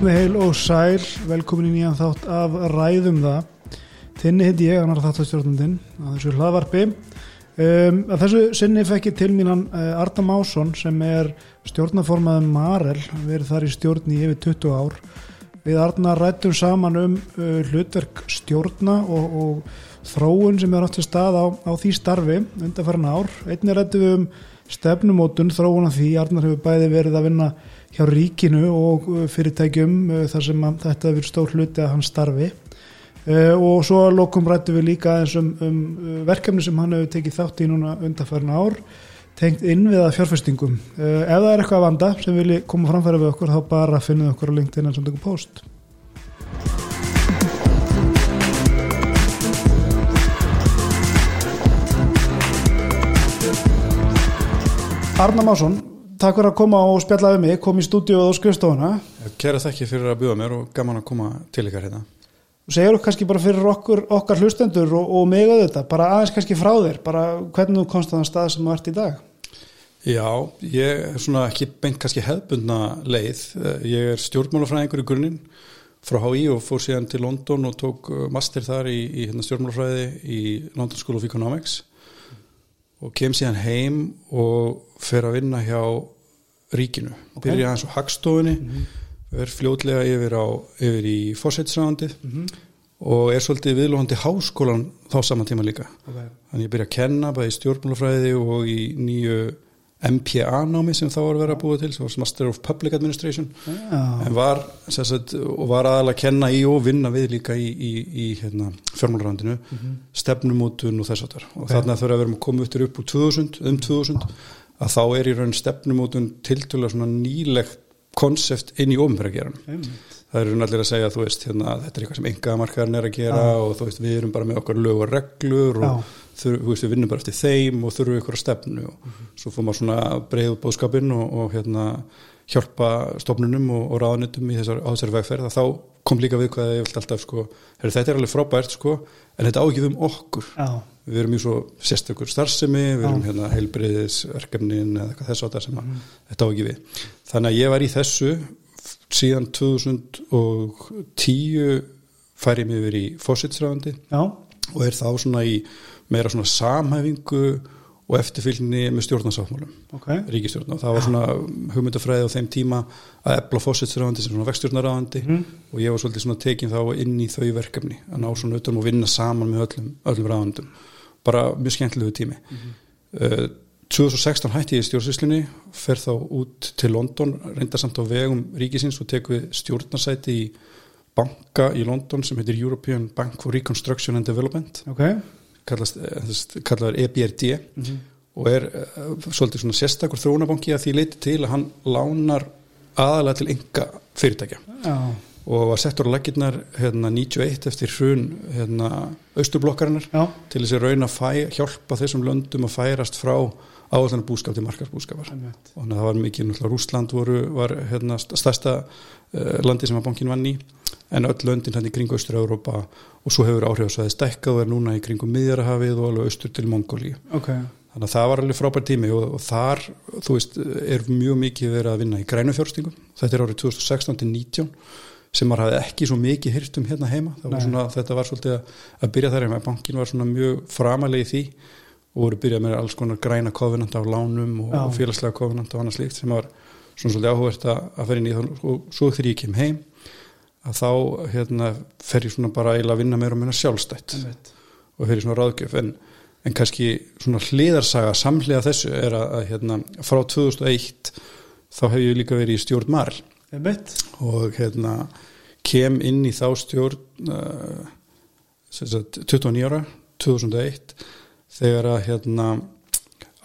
Komið heil og sæl, velkomin í nýjan þátt af Ræðum það. Tinni hitt ég, annar þáttastjórnundin, að þessu hlaðvarpi. Um, að þessu sinni fekk ég til mínan uh, Arda Másson sem er stjórnaformaðum Marel, verið þar í stjórn í yfir 20 ár. Við Arna rættum saman um uh, hlutverk stjórna og, og þróun sem er átt til stað á, á því starfi undanfæran ár. Einni rættum við um stefnumótun, þróun af því. Arnar hefur bæði verið að vinna hjá ríkinu og uh, fyrirtækjum uh, þar sem þetta verður stór hluti að hans starfi. Uh, og svo lokum rættu við líka eins um, um verkefni sem hann hefur tekið þátt í núna undanfærna ár tengt inn við að fjárfestingum. Ef það er eitthvað að vanda sem vilji koma framfæra við okkur þá bara finnum við okkur á LinkedIn en samt okkur post Arna Másson Takk fyrir að koma og spjalla við mig, kom í stúdíu og skrifstofuna. Kæra þakki fyrir að bjóða mér og gaman að koma til ykkar hérna. Segur þú kannski bara fyrir okkur, okkar hlustendur og, og mig að þetta, bara aðeins kannski frá þér, bara hvernig þú komst að það stað sem þú ert í dag? Já, ég er svona ekki beint kannski hefbundna leið. Ég er stjórnmálafræðingur í grunninn frá HÍ og fór síðan til London og tók master þar í, í hérna, stjórnmálafræði í London School of Economics og kem síðan heim og fer að vinna hjá ríkinu okay. byrja hans á hagstofunni mm -hmm. verð fljótlega yfir, á, yfir í fórsætsræðandið mm -hmm. og er svolítið viðlóðandi háskólan þá saman tíma líka okay. þannig ég byrja að kenna bæði í stjórnmálafræði og í nýju MPA námi sem þá var að vera að búa til sem var Master of Public Administration yeah. en var sagt, var aðalega að kenna í og vinna við líka í, í, í hérna, fjármálrandinu mm -hmm. stefnumótun og þess að og okay. þarna þurfa að vera að koma upp upp úr 2000, um 2000 að þá er í raun stefnumótun tiltúlega svona nýlegt konsept inn í ofnverðageran mm. það eru allir að segja að veist, hérna, þetta er eitthvað sem enga markaðarinn er að gera ah. og veist, við erum bara með okkar lög og reglur og ah þurf, veist, við vinnum bara eftir þeim og þurfum ykkur að stefnu og mm -hmm. svo fór maður svona breið út bóðskapin og, og hérna, hjálpa stofnunum og, og ráðanitum í þessar, þessari vegferð að þá kom líka við hvað ég vilt alltaf sko, herri, þetta er alveg frábært sko, en þetta ágif um okkur Já. við erum mjög svo sérstökur starfsemi við erum hérna, heilbriðisverkefnin eða eitthvað þess að það sem að, mm -hmm. þetta ágif við þannig að ég var í þessu síðan 2010 fær ég mig yfir í fósitsræðandi og er þá svona í meira svona samhæfingu og eftirfylgni með stjórnarsáttmálum okay. ríkistjórn og það var svona hugmyndafræði á þeim tíma að ebla fósitsræðandi sem svona vextjórnaræðandi mm. og ég var svolítið svona tekin þá inn í þau verkefni að ná svona utan og vinna saman með öllum, öllum ræðandum bara mjög skemmtilegu tími mm -hmm. uh, 2016 hætti ég í stjórnsvíslinni fer þá út til London reyndar samt á vegum ríkisins og tek við stjórnarsæti í banka í London sem heitir European Bank for Reconstruction and Development ok kallaður EBRD mm -hmm. og er uh, svolítið svona sérstakur þróunabanki að því leiti til að hann lánar aðalega til enga fyrirtækja Já. og var settur á laginnar hérna 91 eftir hrun hérna austurblokkarinnar Já. til þess að rauna að hjálpa þessum löndum að færast frá áallan búskap til markarsbúskapar og það var mikið, Rúsland voru, var hérna stærsta uh, landi sem að bankin vann í en öll löndin hann í kringu Östur-Európa og svo hefur áhrifasvæði stekkað og er núna í kringu Miðjarahafið og alveg austur til Mongóli okay. þannig að það var alveg frábær tími og, og þar, þú veist, er mjög mikið verið að vinna í grænu fjórstingum þetta er árið 2016 til 19 sem maður hafði ekki svo mikið hyrt um hérna heima. Var svona, þetta var svolítið að, að byrja þar heima, bankin var svona mjög framalega í því og voru byrjað með alls konar græna kofinant af lánum og, og félagslega kofinant og annað slíkt sem var svona svolítið áhugast að, að að þá hérna, fer ég svona bara að vinna meira og meira sjálfstætt og fer ég svona ráðgjöf. En, en kannski svona hliðarsaga samhliða þessu er að, að hérna, frá 2001 þá hef ég líka verið í stjórn Marl og hérna kem inn í þá stjórn uh, 29 ára 2001 þegar að hérna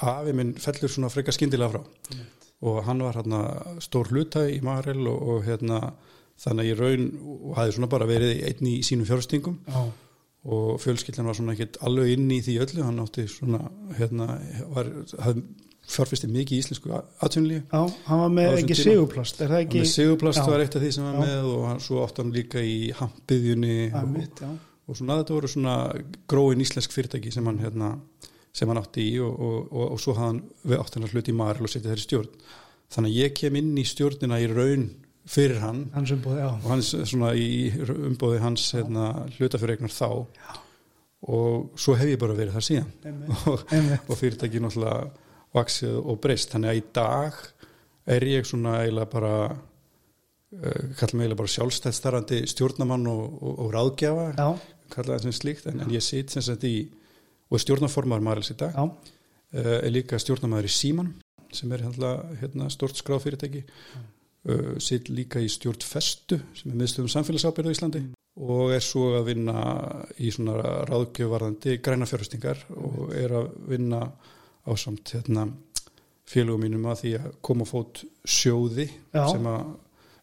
afi minn fellur svona freka skindilega frá. Emmeit. og hann var hérna stór hluta í Marl og, og hérna þannig að ég raun og hafi svona bara verið einn í sínum fjörstingum Já. og fjölskyldan var svona ekki alveg inn í því öllu, hann átti svona hérna, var, hafði fjárfæsti mikið í íslensku atvinnlíu Já, hann var með ekki sigurplast er það ekki? Með sigurplast Já. var eitt af því sem hann var með og hann, svo átti hann líka í hampiðjunni og, og svona þetta voru svona gróin íslensk fyrirtæki sem hann hérna, sem hann átti í og, og, og svo hafði hann átti hann að hluti í Maril og setja þeirri stjórn þannig að ég kem inn í stjórnina í raun fyrir hann. Hans umbúð, já. Og hans svona í umbóði hans hérna, hlutafyrir þá. Já. og svo hef ég bara verið þar síðan. Einmitt. og, og fyrirtæki náttúrulega vaksið og breyst. Þannig að í dag er ég svona eiginlega bara uh, kallum eiginlega bara sjálfstætt starrandi stjórnamann og, og, og ráðgjafa já, kalla það sem slíkt. En, en ég sitt sem sagt í og er stjórnaformar Marils í dag. Já, uh, er líka stjórnamaður í Síman sem er hérna, hérna stort skráð fyrirtæki uh, sitt líka í stjórn Festu sem er miðstöðum samfélagsábyrðu í Íslandi og er svo að vinna í svona ráðgjöfarðandi græna fjárhustingar og er að vinna á samt hérna, félögum mínum að því að koma fót sjóði Já. sem að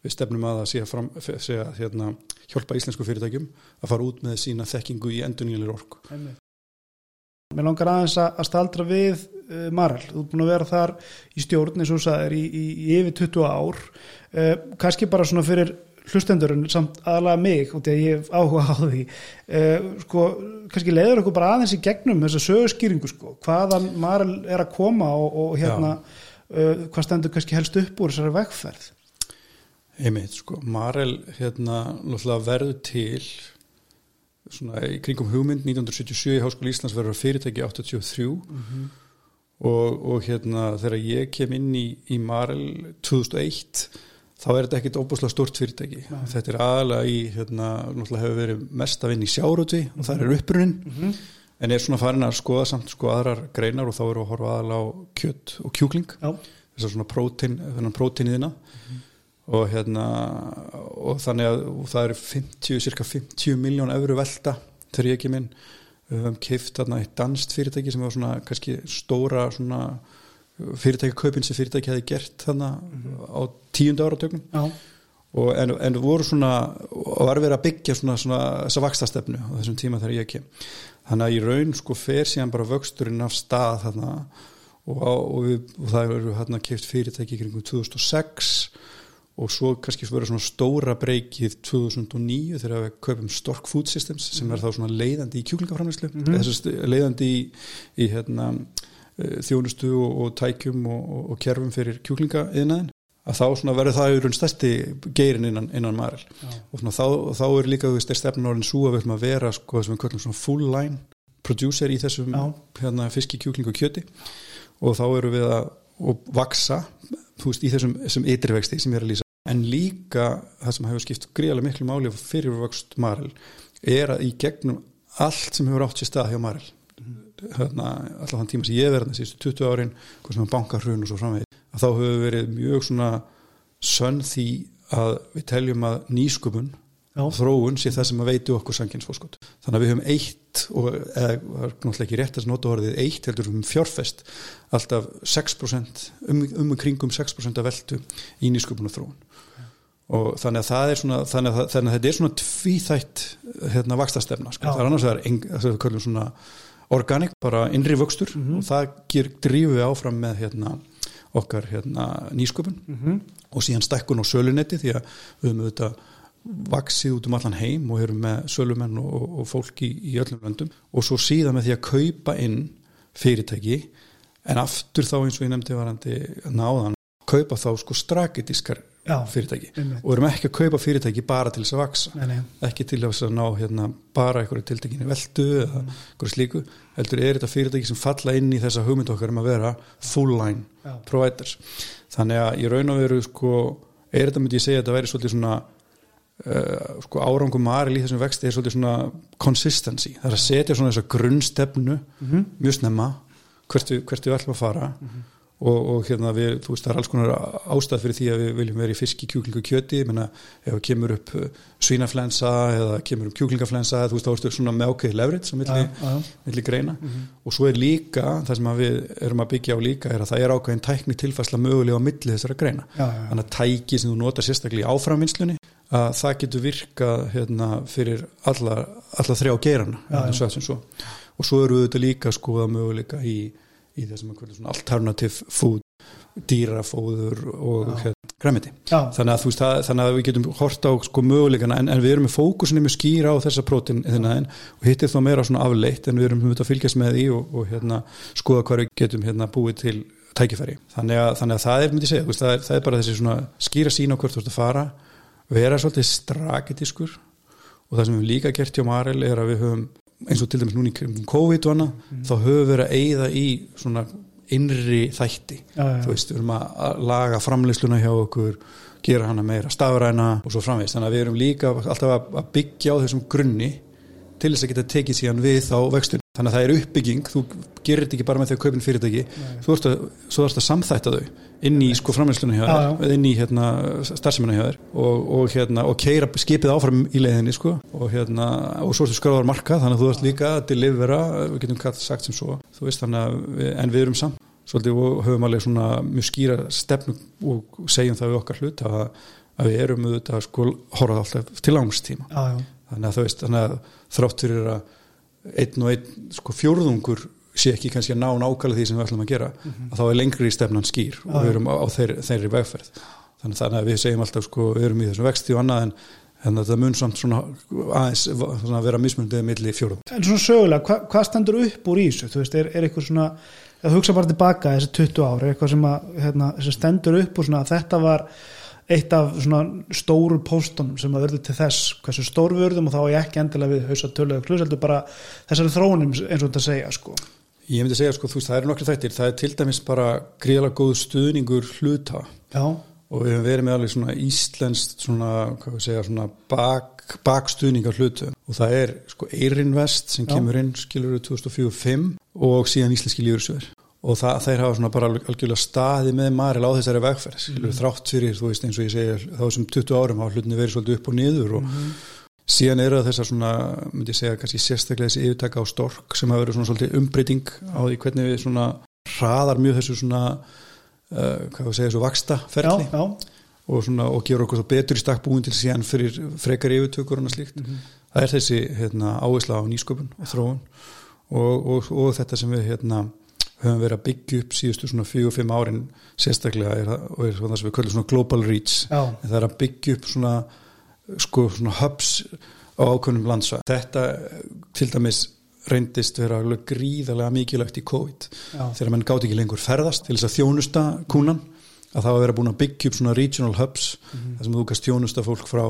við stefnum að að að, fram, að hérna, hjálpa íslensku fyrirtækjum að fara út með sína þekkingu í endurnýjanlega orku. einmitt. Mér langar aðeins að staldra við uh, Marel, þú er búin að vera þar í stjórn eins og þú sagðir í, í, í yfir 20 ár. Uh, kannski bara svona fyrir hlustendurinn samt aðalega mig og því að ég hef áhuga á því. Uh, sko, kannski leiður okkur bara aðeins í gegnum þessa sögurskýringu sko, hvaðan Marel er að koma og, og hérna hvað stendur kannski helst upp úr þessari vegferð? Einmitt, sko, Marel hérna verður til svona í kringum hugmynd 1977 í Háskóla Íslands verður fyrirtæki 83 og, og hérna þegar ég kem inn í, í Marel 2001 þá er þetta ekkit óbúslega stort fyrirtæki. Nei. þetta er aðalega í hérna náttúrulega hefur verið mest að vinna í sjárúti og það er upprunnin Mhm. en er svona farin að skoða samt sko aðrar greinar og þá eru að horfa aðalega á kjött og kjúkling. Þessar svona prótein, þennan próteiniðina og hérna og þannig að og það eru 50, cirka 50 miljón eurur velta þegar ég ekki minn við höfum keift þarna eitt danst fyrirtæki sem var svona kannski stóra svona fyrirtæki kaupin sem fyrirtæki hefði gert þarna á tíundu áratögnum já, og en, en voru svona og var verið að byggja svona, svona þessa vakstastefnu á þessum tíma þegar ég kem. Þannig að í raun sko fer síðan bara vöxturinn af stað þarna. Og, á, og, við, og það eru hérna keift fyrirtæki kringum 2006 og svo kannski verið svona stóra breykið 2009 þegar við kaupum Stork Food Systems sem er þá svona leiðandi í kjúklingaframlæslu mm. -hmm. leiðandi í, í hérna, eh, þjónustu og, og tækjum og, og, kerfum fyrir kjúklingaiðnaðin að þá svona verður það raun stærsti geirin innan, innan Marel. Já, og svona þá, þá er líka þú veist er stefnun orðin svo að við ætlum að vera sko sem við kallum svona full line producer í þessum hérna, fiski, kjúkling og kjöti. Og þá eru við að vaksa þú veist, í þessum, þessum ytrivexti sem ég er að lýsa. En líka það sem hefur skipt gríðarlega miklu máli fyrir vöxt Marel er að í gegnum allt sem hefur átt sér stað hjá Marel hérna, alltaf þann tíma sem ég verði síðustu 20 árin, hvað sem er bankarhrun og svo framvegið, að þá hefur verið mjög svona sönn því að við teljum að nýsköpun já, og þróun sé það sem að veitu okkur sanginsfóskot. Þannig að við höfum eitt og eða, er náttúrulega ekki rétt að nota orðið eitt, heldur höfum fjárfest alltaf 6% um, um kringum 6% af veltu í nýsköpun og þróun og þannig að það er svona þannig að, þannig að þetta er svona tvíþætt hérna vakstastefna, sko. Já. það er annars eng- það kallum svona organic, bara innri vöxtur Mhm. og það ger, drífu við áfram með hérna okkar hérna nýsköpun mhm, og síðan stækkun á sölunetti því að við höfum auðvitað vaksið út um allan heim og erum með sölumenn og, og fólk í, í öllum löndum. Og svo síðan með því að kaupa inn fyrirtæki en aftur þá eins og ég nefndi varandi náðan, kaupa þá sko strakitískar fyrirtæki. einmitt. og erum ekki að kaupa fyrirtæki bara til þess að vaksa Nei, nei, ekki til þess að ná hérna bara einhverju tiltekinni veldu eða einhverju slíku heldur er þetta fyrirtæki sem falla inn í þessa hugmynd okkar um að vera full line já, providers. Þannig að í raun og veru sko, er þetta myndi ég segja að þetta væri svolítið svona uh, sko, árangum maril í þessum vexti er svolítið svona consistency, það er að setja svona þessa grunnstefnu mhm, mjög snemma hvert við, hvert við ætlum að fara. Og, og hérna við, þú veist, það er alls konar ástæð fyrir því að við viljum vera í fiski, kjúklingu og kjöti, ég menna ef það kemur upp uh, svínaflensa eða kemur upp kjúklingaflensa, þú veist, þá ertu svona með ákveði leverage á já, milli, já, milli greina. Mhm, og svo er líka, það sem við erum að byggja á líka er að það er ákveðin tækni tilfæsla mögulega á milli þessara greina. Já, já, þannig að tæki sem þú notar sérstaklega í áframvinnslunni að það getur virkað hérna, fyrir alla, alla þrjá geirana Já, já. svo, og svo eru þetta líka skoða möguleika í, í þessum alternative food dýrafóður og hérna, græmiti þannig að, veist, það, þannig að við getum hort á sko möguleikana en, en við erum með fókusinu með skýra á þessa prótin og hittir þá meira svona afleitt en við erum að fylgjast með því og, og hérna, skoða hvað við getum hérna, búið til tækifæri. Þannig að, þannig að það er, myndi segja, veist, það, er, það er bara þessi svona skýra sín á hvert þú ert að fara vera svolítið straketiskur og það sem við höfum líka gert hjá Marel er að við höfum, eins og til dæmis núni í COVID og annað, mm. þá höfum við verið að eigða í svona innri þætti Já, já. þú veist, við erum að laga framleysluna hjá okkur, gera hana meira stafræna og svo framvegist, þannig að við erum líka alltaf að byggja á þessum grunni til þess að geta tekið síðan við þá vextun þannig að það er uppbygging, þú gerir þetta ekki bara með því að kaupin fyrirtæki, þú ert að, að samþætta þau inn í sko framleysluna hjá Já, þér, inn í hérna starfsemina hjá þér og, og hérna og keira skipið áfram í leiðinni sko. Og hérna, og svo ertu skráðar marka þannig að þú ert líka að delivera, við getum kallt sagt sem svo, þú veist að við, en við erum samt, svolítið og höfum alveg svona mjög skýra stefnu og segjum það við okkar hlut að, að við erum auðvitað sko horfað alltaf til langstíma já, já, þannig að þú veist, þannig að þrátt fyrir að einn og einn sko fjórðungur sé ekki kannski að ná nákvæmlega því sem við ætlum að gera að þá er lengri í stefnan skýr og við erum á, á þeir, þeirri vegferð. Þannig, þannig að við segjum alltaf sko við erum í þessum vexti og annað en, en þetta mun samt svona aðeins svona að vera mismundið milli fjórðung En svona sögulega, hva, hvað stendur upp úr í þessu? Þú veist, er, er eitthvað svona, að hugsa bara tilbaka þessi 20 ár, er eitthvað sem, að, hérna, stendur upp úr svona að þetta var eitt af svona stóru póstunum sem að verður til þess hversu stór við verðum og þá er ég ekki endilega við hausa töluðu klus, heldur bara þessari þróunum eins og þetta segja, sko. Ég myndi segja sko, þú veist, það eru nokkru þættir. Það er til dæmis bara gríðalega góð stuðningur hluta. Já, og við hefum verið með alveg svona íslenskt svona, hvað við segja, svona bak, bakstuðning af hlutu. Og það er sko Eirinvest sem Já. kemur inn skilur 2004-05 og síðan íslenski lífursöður og það, þeir hafa svona bara algjörlega staði með Maril á þessari vegferð skilur þrátt fyrir, þú veist, eins og ég segja þá þessum 20 árum hafa hlutinni verið svolítið upp og niður og síðan eru það þessar svona, myndi ég segja, kannski sérstaklega þessi yfirtaka á stork sem hafa verið svona svolítið umbreyting á því hvernig við svona hraðar mjög þessu svona uh, hvað við segja, þessu vaksta já, ferli já, og, svona, og gera okkur svo betur í stakk búin til síðan fyrir frekar yfirtökur og slíkt. Það er þessi hérna, áhersla á nýsköpun og þróun og, og, og þetta sem við hérna, höfum verið að byggja upp síðustu svona 4-5 árin sérstaklega er, og er svona það sem við kallum svona global reach. Það er að byggja upp svona sko svona hubs á ákveðnum landsvæð. Þetta til dæmis reyndist vera gríðarlega mikilvægt í COVID. Já, þegar mann gátt ekki lengur ferðast til þess að þjónusta kúnan að það var að vera búin að byggja upp svona regional hubs þar sem þú kannst þjónusta fólk frá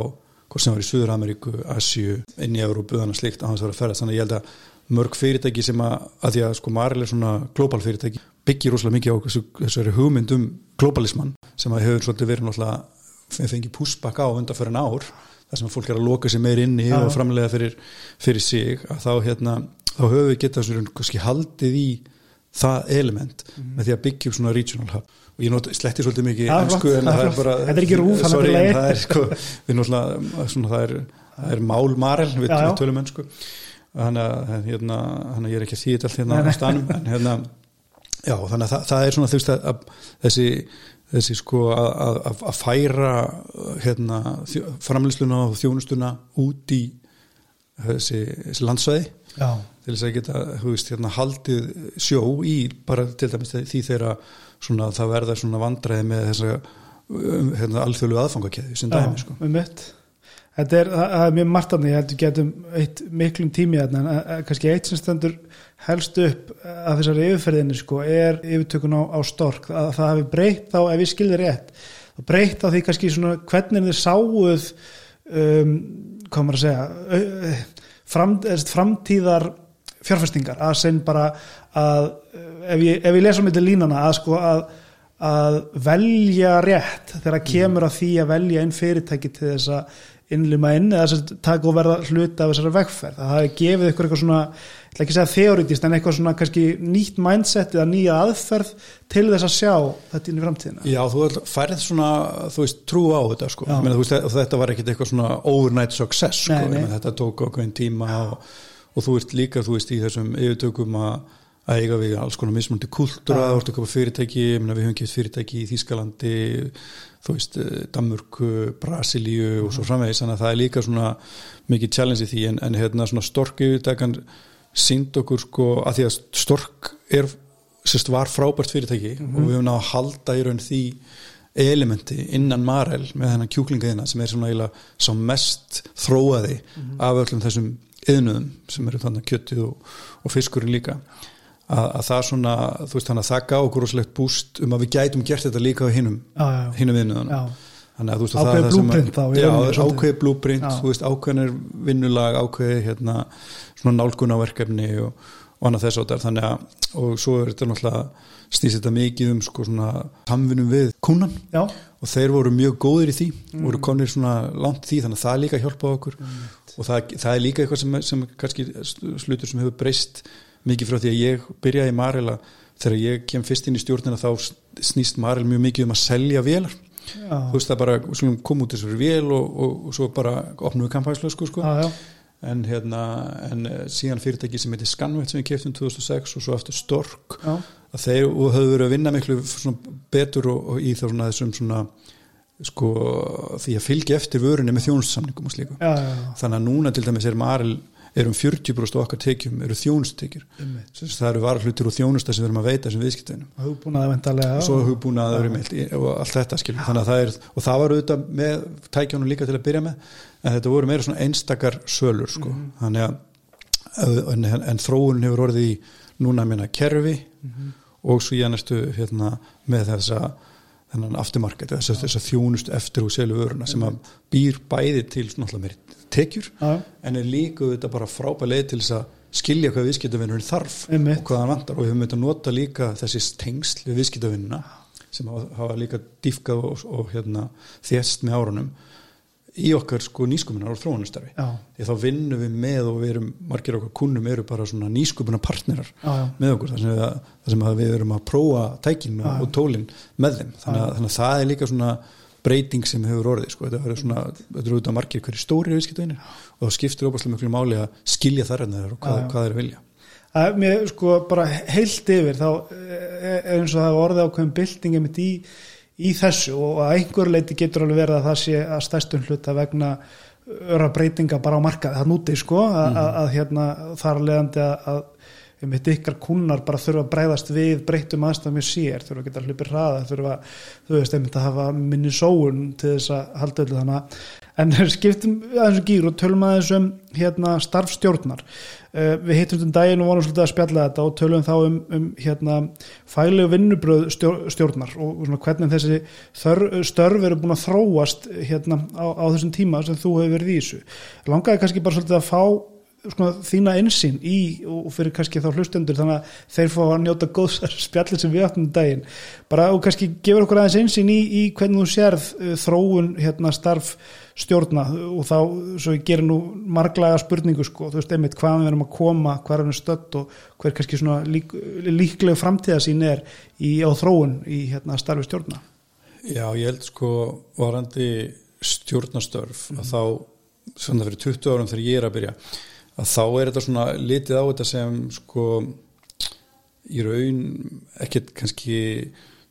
hvort sem var í Suður-Ameríku, Asju inn í Európu, þannig slíkt að það var að ferðast. Þannig að ég held að mörg fyrirtæki sem að, að því að sko Maril er svona global fyrirtæki byggir rosalega mikið á þessu, þessari hugmynd um globalisman sem að hefur svolítið verið náttúrulega fengið púsbakk á undan fyrir en ár þar sem fólk er að loka sér meir inni Já. og framlega fyrir, fyrir sig að þá hérna, þá höfum við getað svona kannski haldið í það element með því að byggja upp svona regional hub. Og ég not, sletti svolítið mikið ensku flott, en það er það bara Þetta er ekki að sorry, það er það sko við náttúrulega, svona, það er, það er mál marel, við, Já, já. við tölum ennsku þannig að hérna, ég er ekki að þýða allt hérna á stanum en hérna, já, þannig að það, það er svona þú veist að, þessi þessi sko að, að, að- færa hérna framlýsluna og þjónustuna út í þessi, þessi landsvæði. Já, til þess að geta, þú veist, hérna haldið sjó í bara til dæmis því þeirra svona það verða svona vandræði með þessa um, hérna, alþjóðlu aðfangakeði sem dæmi, sko. um mitt Þetta er, það er mjög margt annað, ég heldur getum eitt miklum tími en eh, kannski eitt sem stendur helst upp að þessari yfirferðinni sko, er yfirtökun á, á stork, að það hafi breytt þá, ef ég skilði rétt, þá breytt á því kannski svona hvernig þið sáuð um, hvað maður að segja fram, framtíðar fjárfestingar, að sen bara að ef ég, ef ég lesa um þetta línana að sko að að velja rétt þegar að kemur að því að velja inn fyrirtæki til þess að innlima inn eða þess að taka og verða hluta af þessari vegferð. Það hafi gefið ykkur eitthvað svona, ég ætla ekki að segja þeoritist en eitthvað svona kannski nýtt mindset eða nýja aðferð til þess að sjá þetta inn í framtíðina. Já, þú færið svona, þú veist, trú á þetta, sko. Þú veist, þetta var ekkit eitthvað svona overnight success, sko. Nei, nei. Meina, Þetta tók okkur tíma og, og þú ert líka, þú veist, í þessum yfirtökum að að eiga við alls konar mismundi kultúra, ert að köpa fyrirtæki, við höfum keft fyrirtæki í Þýskalandi, þú veist, eh, Danmörku, Brasilíu og svo framvegis, þannig að það er líka svona mikið challenge í því, en, en hérna svona stork yfirtakan sínd okkur sko, að því að stork er, sérst, var frábært fyrirtæki og við höfum náð að halda í raun því elementi innan Marel með þennan kjúklingaðina sem er svona eiginlega sá mest þróaði af öllum þessum yðnuðum sem eru þannig kjöttið og, og fiskurinn líka að, að það svona, þú veist þannig að það gaf okkur rosalegt búst um að við gætum gert þetta líka á hinnum, já, þannig að þú veist Ákveðið það er það sem að- blúprint já, ákveðið blúprint, Já. þú veist ákveðinir vinnulag, ákveðið hérna svona nálgunarverkefni og, og annað þess áttar, þannig að og svo er þetta náttúrulega snýst þetta mikið um sko svona samvinnum við kúnan já, og þeir voru mjög góðir í því Mm. voru konir svona langt því þannig að það líka hjálpaði okkur. Og það, það er líka eitthvað sem, sem kannski slutur sem hefur breyst mikið frá því að ég byrjaði í Marela þegar ég kem fyrst inn í stjórnina þá snýst Marel mjög mikið um að selja vélar. Já, þú veist það bara, koma út þessari vél og, og, og svo bara opnum við kampæðslösku sko. já, já, en hérna en eh, síðan fyrirtæki sem heitir Scanvet sem við keftum 2006 og svo eftir Stork já, að þeir höfðu verið að vinna miklu betur og, og í svona þessum svona sko því að fylgja eftir vörunni með þjónustsamningum og slíku. Þannig að núna til dæmis er Marel er um 40% okkar tekjum eru þjónustekjur það eru varahlutir og þjónusta sem við erum að veita sem viðskiptinu og svo hugbúnaður og allt þetta að það er, og það var auðvitað með tækjónum líka til að byrja með en þetta voru meira svona einstakar sölur sko. þannig að en, en, en þróunin hefur orðið í núna minna kerfi og svo ég næstu hérna, með þessa þennan afturmarked, þess að þess að þjónust eftir og selu vöruna sem að býr bæði til svona meiri tekjur já, en er líka þetta bara frábæð leið til þess að skilja hvað viðskiptavinnurinn þarf Einmitt. og hvað hann vantar. Og við höfum þetta nota líka þessi tengsl við viðskiptavinnuna sem hafa, líka dýfkað og, og hérna, þjast með árunum í okkar sko nýskupunar og þróunastarfi því þá vinnum við með og við erum margir okkar kunnum eru bara svona nýskupunar partnerar já, já, með okkur þar sem, við, þar sem að við erum að prófa tækin Já. og tólin með þeim. Þannig að, þannig að það er líka svona breyting sem hefur orðið sko. þetta er svona, þetta eru auðvitað margir hverju stóri viðskiptavinir og það skiptir óbærslega mjög máli að skilja þar en þeir og hvað, hvað þeir vilja. Að mér sko bara heilt yfir þá er eins og það er orðið ákveðin byltingi mitt í, í þessu og að einhver leiti getur alveg verið að það sé að stærstum hluta vegna öra breytinga bara á markaði það núti sko að, Mhm. að, að hérna þar leðandi að, að mitt ykkar kunnar bara þurfa að breyðast við breytum aðstæðum með sér, þurfa að geta hlupið hraða þurfa, þú veist, einmitt að hafa minni sóun til þess að halda öllu þannig en skiptum aðeins um gýr og tölum aðeins um hérna starfstjórnar. Uh, við hittum um daginn og vorum svolítið að spjalla þetta og tölum þá um, um hérna fælegu vinnubröð stjór, stjórnar og svona hvernig þessi þör, störf eru búin að þróast hérna á, á þessum tíma sem þú hefur verið í þessu. Langaði kannski bara svolítið að fá svona, þína einsinn í og fyrir kannski þá hlustendur þannig að þeir fá að njóta góðs spjallir sem við áttum um daginn. Bara og kannski gefur okkur aðeins einsinn í, í hvernig þú sérð uh, þróun hérna starf stjórna og þá, svo ég gerir nú marglaga spurningu sko, þú veist einmitt hvaðan við erum að koma, hvað erum við stödd og hver kannski svona lík, líklega framtíðasín er í, á þróun í hérna starfi stjórna. Já, ég held sko varandi stjórnastörf að þá, svona fyrir 20 árum þegar ég er að byrja að þá er þetta svona litið á þetta sem sko í raun ekkert kannski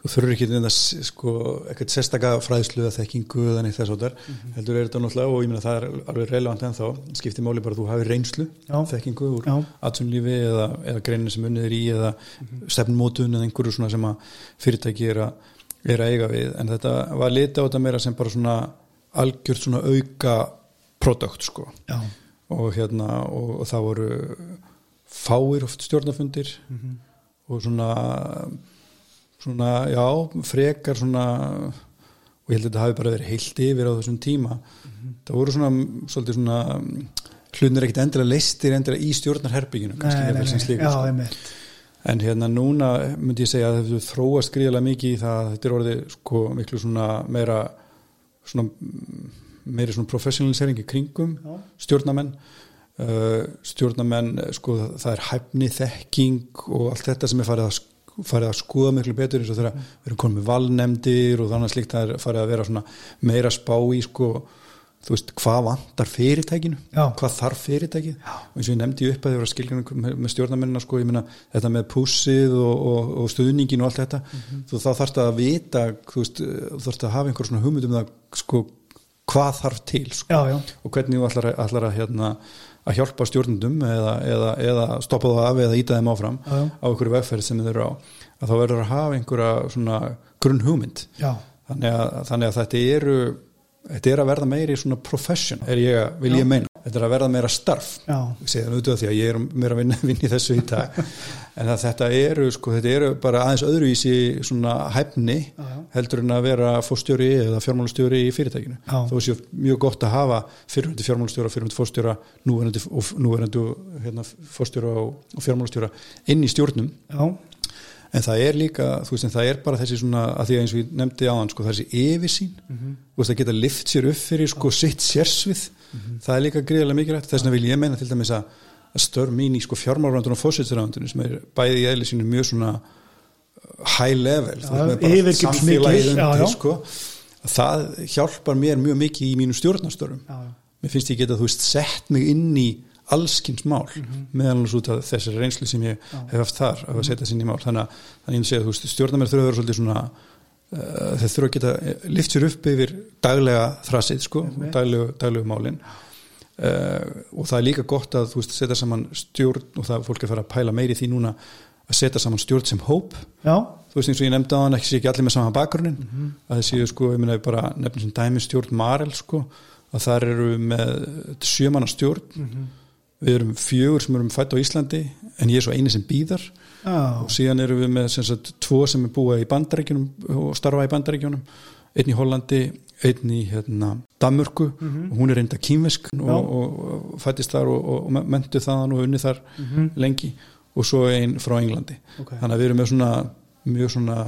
þú þurfur ekki þetta sko ekkert sérstaka fræðslu eða þekkingu eða neitt þess áttar heldur er þetta náttúrulega og ég meina það er alveg relevant ennþá skiptir máli bara að þú hafi reynslu Já. þekkingu úr Já. atvinnlífi eða, eða greinin sem unnið er í eða mm stefnmótun eða einhverju svona sem að fyrirtæki er að, er að eiga við. En þetta var litið á þetta meira sem bara svona algjört svona auka produkt sko. Já, og hérna og, og það voru fáir oft stjórnafundir og svona svona, já, frekar svona og ég held að þetta hafi bara verið heilt yfir á þessum tíma. Það voru svona, svolítið svona hlunir ekkit endilega leistir endilega í stjórnarherbygginu sko. en hérna núna myndi ég segja að þetta þróast gríðilega mikið í það að þetta er orðið sko miklu svona meira svona mm, meiri svona professionalisering í kringum Já. stjórnamenn uh, stjórnamenn sko það er hæfni þekking og allt þetta sem er farið að, farið að skoða miklu betur eins og þegar við erum konum með valnemdir og þannig slíkt það er farið að vera svona meira spá í sko þú veist, hvað vantar fyrirtækinu Já. hvað þarf fyrirtækið. Og eins og ég nefndi upp að þið voru að skilja með, stjórnarmennina sko, ég meina þetta með pússið og, og, og stuðningin og allt þetta þú þá þarfst að vita þú veist, þú þarfst að hafa einhver svona hugmynd um það sko, hvað þarf til sko, Já, já, og hvernig þú ætlar, ætlar að hérna, að hjálpa stjórnundum eða, eða, eða stoppa það af eða íta þeim áfram Já, á einhverju vegferð sem þau eru á að þá verður að hafa einhverja grunn hugmynd þannig að, þannig að þetta eru þetta er að verða meiri svona profession er ég, vil ég meina þetta er að verða meira starf. Það auðvitað því að ég er meira að vinna, vinna í þessu í dag. En þetta eru sko, þetta eru bara aðeins öðruvísi svona hæfni Já, heldur en að vera fórstjóri eða fjármálastjóri í fyrirtækinu. Já. þó séu mjög gott að hafa fyrirhundi fjármálastjóra, fyrirhundi fórstjóra núverandi, núverandi hérna, fórstjóra og, fjármálastjóra inn í stjórnum. Já, en það er líka, þú veist, en það er bara þessi svona, að því að eins og ég nefndi á hann sko, þessi yfirsýn, Mhm. þú veist, að geta lift sér upp fyrir sko sitt sérsvið það er líka gríðarlega mikilvægt, þess vegna vil ég meina til dæmis að, að störf mín í sko fjármálrandun og fósitsrandunum sem er bæði í eðli sínu mjög svona uh, high level, veist, með bara samfélagið já, já. sko að það hjálpar mér mjög mikið í mínu stjórnastörfum já, já. mér finnst ég geta, þú veist, sett mig inn í allskins mál Mhm. annars út af þessari reynslu sem ég hef haft þar að setja sinni í mál þannig að, þannig að ég þú veist, stjórnarmenn þurfa að vera svolítið svona þeir þurfa að geta lift sér upp yfir daglega þrasið, sko, daglegu, daglegu málin. Uh, og það er líka gott að, þú veist, setja saman stjórn og það fólk er að fara að pæla meiri því núna að setja saman stjórn sem hóp. Já, þú veist eins og ég nefndi á hann ekki sé ekki allir með sama bakgrunnin að það séu sko, ég meina bara nefnir sem dæmi stjórn Marel sko að þar eru með sjömanna stjórn. Við erum fjögur sem erum fætt á Íslandi en ég er svo eini sem býðar já, og síðan erum við með sem sagt tvo sem er búa í bandaríkjunum og starfa í bandaríkjunum. Einn í Hollandi, einn í hérna, Danmörku. Og hún er reynda kínvesk og, og, og fættist þar og, og mentu þaðan og unni þar lengi. Og svo einn frá Englandi. Ok. þannig að við erum með svona mjög svona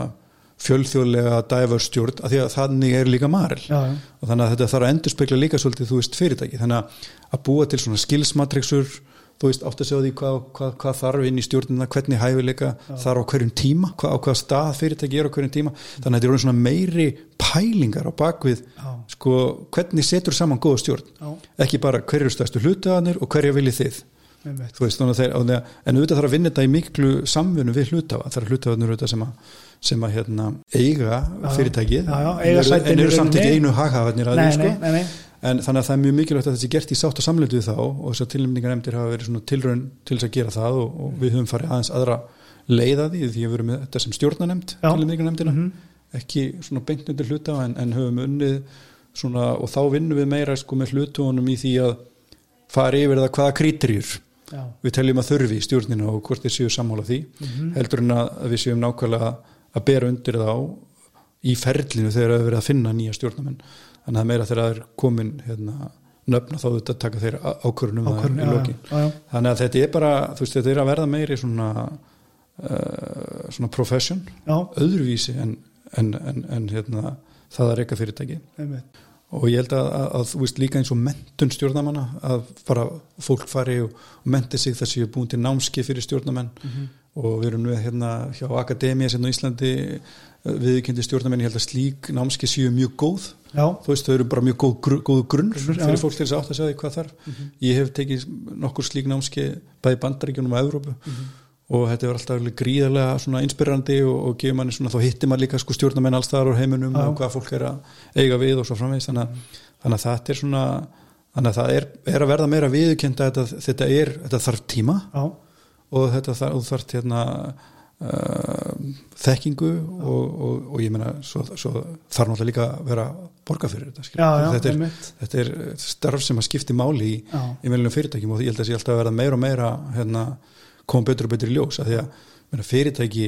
fjölþjóðlega dæfarstjórn að því að þannig er líka maril já, já. og þannig að þetta þarf að endurspegla líka svolítið þú veist fyrirtæki, þannig að, búa til svona skilsmatrixur, þú veist átt að segja því hvað, hvað, hvað þarf inn í stjórnina hvernig hæfileika þarf á hverjum tíma hvað, á hvaða stað fyrirtæki er á hverjum tíma. Þannig að þetta er orðin svona meiri pælingar á bakvið, Já. sko hvernig setur saman góða stjórn. Já. ekki bara hverju eru stærstu hlutaðanir og hverja viljið þið. Veist, þeir, en auðvitað þarf að vinna þetta í miklu samfunnu við hlutafa, það er hlutafanur auðvitað sem að, sem að hérna, eiga fyrirtækið, en eru, eru samt ekki einu haghafarnir að því, sko. En þannig að það er mjög mikilvægt að þessi gert í sátt og samleitu við þá og þess að tilnefningar nefndir hafa verið svona tilraun til þess að gera það og, og við höfum farið aðeins aðra leiða því því að við með þetta sem stjórnanemnd Já. tilnefningar nefndina, Mhm. ekki svona beint undir hluta en, en höfum unnið svona og þá vinnum við meira sko með hlutunum í því að fara yfir það hvaða krítirjur við teljum að þurfi í stjórnina og hvort þeir séu sammála því heldur en að við séum nákvæmlega að bera undir þá í ferlinu þegar það er verið að finna nýja stjórnamenn þannig að meira þegar það er komin hérna, nöfna þá þetta taka þeir í já. þannig að þetta er bara, þú veist, þetta er að verða meiri svona uh, svona profession Já, öðruvísi en, en, en, en hérna, það að reyka fyrirtæki. Einmitt. og ég held að, að, að þú veist líka eins og mentun stjórnamanna að bara fólk fari og, menti sig þess að ég er búin til námski fyrir stjórnamenn og við erum nú hérna hjá Akademia sem á Íslandi viðkendi stjórnamenn, ég held að slík námski séu mjög góð. Já, þú veist þau eru bara mjög góð, gru, góð grunn fyrir fólk til þess að átt að segja því hvað þarf. Ég hef tekið nokkur slík námski bæði í bandaríkjunum og Evrópu. Og þetta er alltaf gríðarlega inspirandi og, og gefur manni svona, þá hittir maður líka sko stjórnamenn alls þar á heiminum Já. og hvað fólk er að eiga við og svo framvegist þannig, að- þannig að þetta er svona þannig að það er, er að verða meira viðurkenda þetta, þetta þetta þarf tíma. Já, og þetta þarf, þarf hérna þekkingu og, og, og ég meina svo, svo þarf náttúrulega líka að vera borga fyrir þetta, já, já, þetta, er, þetta er starf sem að skipti máli í, í meðlunum fyrirtækjum og ég held að það sé alltaf að verða meira og meira hérna, koma betur og betur í ljós að því að meina, fyrirtæki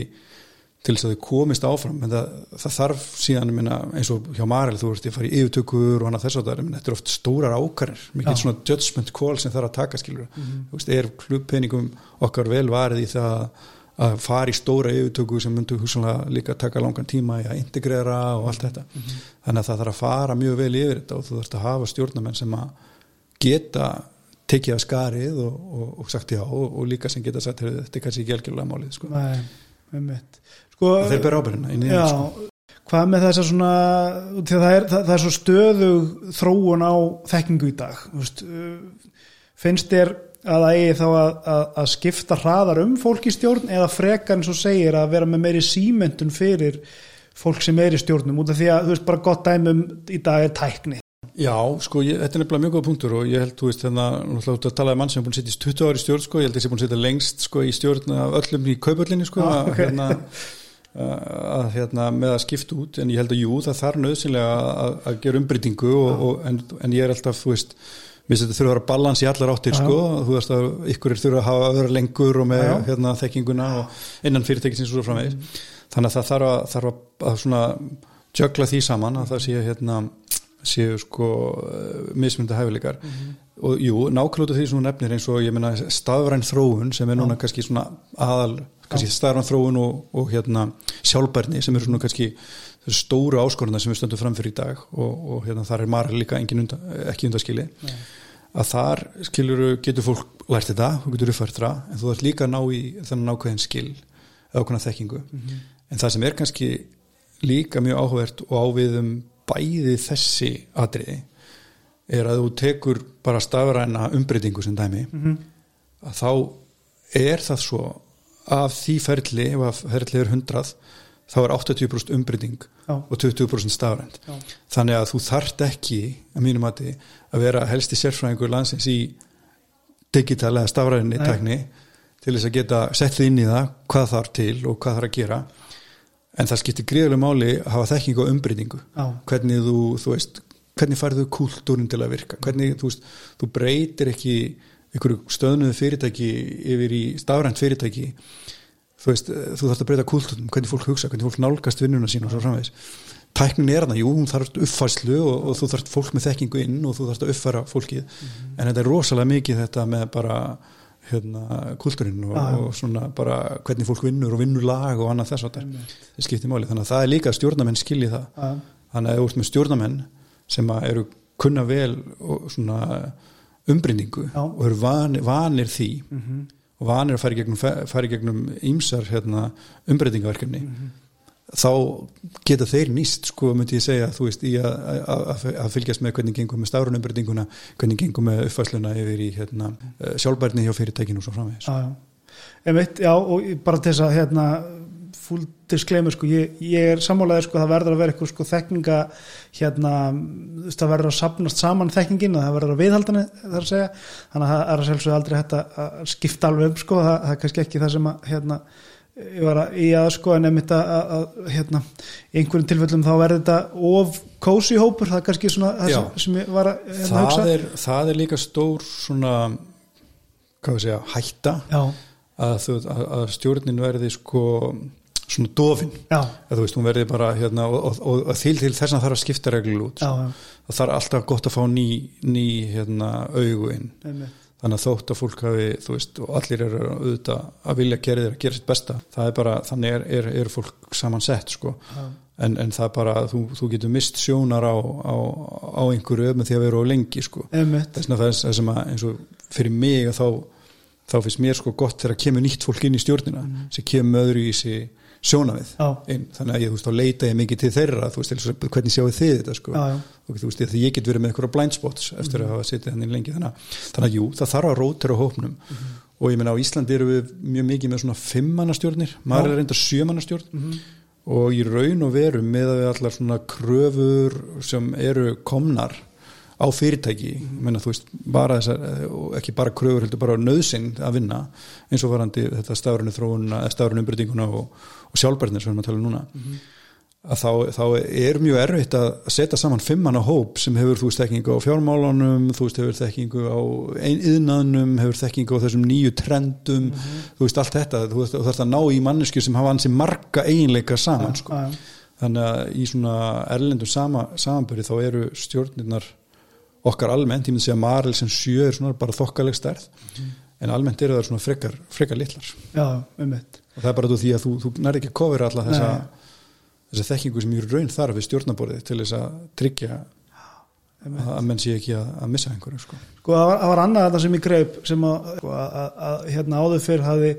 til þess að þau komist áfram en það, það þarf síðan meina, eins og hjá Marel þú veist ég fari í yfirtökur og annað þess að það þetta er oft stórar ákarir, mikið svona judgment call sem þarf að taka skilur þú veist, er klubpeningum okkar vel varið í það að fara í stóra yfirtöku sem myndu hugsanlega líka taka langan tíma í að integrera og allt þetta þannig að það þarf að fara mjög vel yfir þetta og þú þarfst að hafa stjórnamenn sem að geta tekið að skarið og, og, og sagt já og, og líka sem geta sagt "Heyrðu, þetta er kannski ekki algjörlega málið sko. Nei. Sko, þeir bera ábyrðina sko. hvað með þess að svona það er, það, það er svo stöðug þróun á þekkingu í dag veist, uh, finnst þér að það eigi þá að, að, að skipta hraðar um fólk í stjórn eða frekar eins og segir að vera með meiri símentun fyrir fólk sem er í stjórnum út af því að þú veist bara gott dæmum í dag er tækni Já, sko, ég, þetta er nefnilega mjög góð punktur og ég held, þú veist, þannig að náttúrulega út að tala um mann sem er búin að setja í 20 ári stjórn, sko, ég held að ég sé búin að setja lengst, sko, í stjórn af öllum í kaupöllinni, sko, Já, að, ok. hérna, að, hérna, með að skipta út, en ég held að jú, það þarf nöðsynlega að, að gera umbreytingu og, og, en, en ég er alltaf, þú veist, Mér finnst þetta þurfa að vera balans í allar áttir sko, þú veist að ykkur þurfa að hafa að vera lengur og með hérna, þekkinguna og innan fyrirtækisins og svo framvegis. Þannig að það þarf að, þarf að, að svona jökla því saman að það séu hérna séu sko mismynda hæfileikar. Og jú, nákvæmlega því sem þú nefnir eins og ég meina staðræn þróun sem er núna kannski svona aðal kannski staðræn þróun og, og hérna sjálfbærni sem eru svona kannski stóru áskoruna sem við stöndum framfyrir í dag og, og hérna þar er Mara líka undan, ekki undaskili að þar skilur getur fólk lært þetta, þú getur uppfært það en þú ert líka að ná í þennan ákveðin skil eða ákveðna þekkingu. En það sem er kannski líka mjög áhugavert og ávið um bæði þessi atriði er að þú tekur bara stafræna umbreytingu sem dæmi að þá er það svo af því ferli, ef að ferli er 100 þá er 80% umbreyting Já. og 20% stafrænt. Þannig að þú þarft ekki að mínum að vera helsti sérfræðingur landsins í digital eða stafræðinni tekni til þess að geta sett þið inn í það hvað þarf til og hvað þarf að gera. En það skiptir gríðarlega máli að hafa þekking og umbreytingu. Hvernig þú, þú veist hvernig færðu kúltúrin til að virka? Hvernig, þú veist, þú breytir ekki einhverju stöðnuðu fyrirtæki yfir í stafrænt fyrirtæki þú veist, þú þarfst að breyta kúltúrin hvernig fólk hugsa, hvernig fólk nálgast vinnuna sín og svo framvegis tæknin er hana, jú, hún þarf uppfæslu og, og þú þarfst fólk með þekkingu inn og þú þarfst að uppfæra fólkið en þetta er rosalega mikið þetta með bara hérna, kultúrin og, já. og svona bara hvernig fólk vinnur og vinnur lag og annað þess að það skiptir máli, þannig að það er líka stjórnamenn skilji það Já. þannig að þú ert með stjórnamenn sem eru kunna vel Já. og eru vanir, vanir því Mhm. Og vanir að fara í gegnum, fara í gegnum ímsar hérna, umbreytingaverkefni Mhm. þá geta þeir nýst sko myndi ég segja þú veist í að, að, að, að fylgjast með hvernig gengur með stárunumbreytinguna hvernig gengur með uppfæsluna yfir í hérna, eh, sjálfbærni hjá fyrirtækinu og svo framvegis Já, já. Einmitt, já, og bara þess að hérna, full disclaimer sko, ég, ég er sammálaðið sko, það verður að vera eitthvað sko þekkinga hérna, það verður að sapnast saman þekkingin og það verður að viðhaldana þar að segja, þannig að það er að sjálfsögðu aldrei hægt að skipta alveg um sko, það, það er kannski ekki það sem að hérna, ég var að í að sko en einmitt að, að, hérna, í einhverjum tilfellum þá verður þetta of kósi hópur, það er kannski svona það Já. sem, ég var að hérna, hugsa. það er, það er líka stór svona hvað við segja, hætta að, að stjórnin verði sko svona dofin. Að þú veist, hún verði bara hérna, og, og, og, til, til þess að þarf að skipta reglur út já, það þarf alltaf gott að fá ný, ný hérna, augu inn. Einmitt. Þannig að þótt að fólk hafi þú veist, og allir eru auðvitað að vilja gera þér að gera sitt besta, það er bara þannig er, er, er fólk samansett sko. En, en það bara, þú, þú getur mist sjónar á, á, á einhverju með því að vera á lengi sko, þess vegna það sem að eins og fyrir mig að þá þá finnst mér sko gott þegar kemur nýtt fólk inn í stjórnina sem kemur öðru í sig sjónavið Já. inn, þannig að ég, þú veist, þá leita ég mikið til þeirra, þú veist, hvernig sjáu þið þetta sko, Já, já. og þú veist, því ég get verið með eitthvað blind spots eftir að hafa setið hann inn lengi, þannig að, þannig að jú, það þarf að rótera hópnum. Og ég meina á Íslandi eru við mjög mikið með svona fimmannastjórnir, maður er reynda sjömannastjórn. Og í raun og veru með að við allar svona kröfur sem eru komnar á fyrirtæki, mm. menna veist bara þessar, ekki bara kröfur heldur bara nöðsinn að vinna eins og varandi þetta stafrunu þróununa, stafrunu umbreytinguna og, og sjálfbærnir sem við erum að tala um núna að þá, þá er mjög erfitt að setja saman fimmanna hóp sem hefur þú veist þekkingu á fjármálunum þú veist hefur þekkingu á einiðnaðnum hefur þekkingu á þessum nýju trendum þú veist allt þetta, þú veist þarfst að ná í mannesku sem hafa ansi marga eiginleika saman sko. já, já. þannig að í svona erlendum sama, samanbyrði þá eru stjórnirnar okkar almennt, ég myndi segja að Marel sem sjö er svona bara þokkaleg stærð en almennt eru það svona frekar, frekar litlar. Já, einmitt. Og það er bara því að þú, þú nær ekki að kofira alla þessa, þessa þekkingu sem í raun þarf við stjórnaborðið til þess að tryggja að, að menn sé ekki að, að missa einhverju sko. Sko það var, það var annað þetta sem ég greip sem að, að, að, að hérna áður fyrr hafi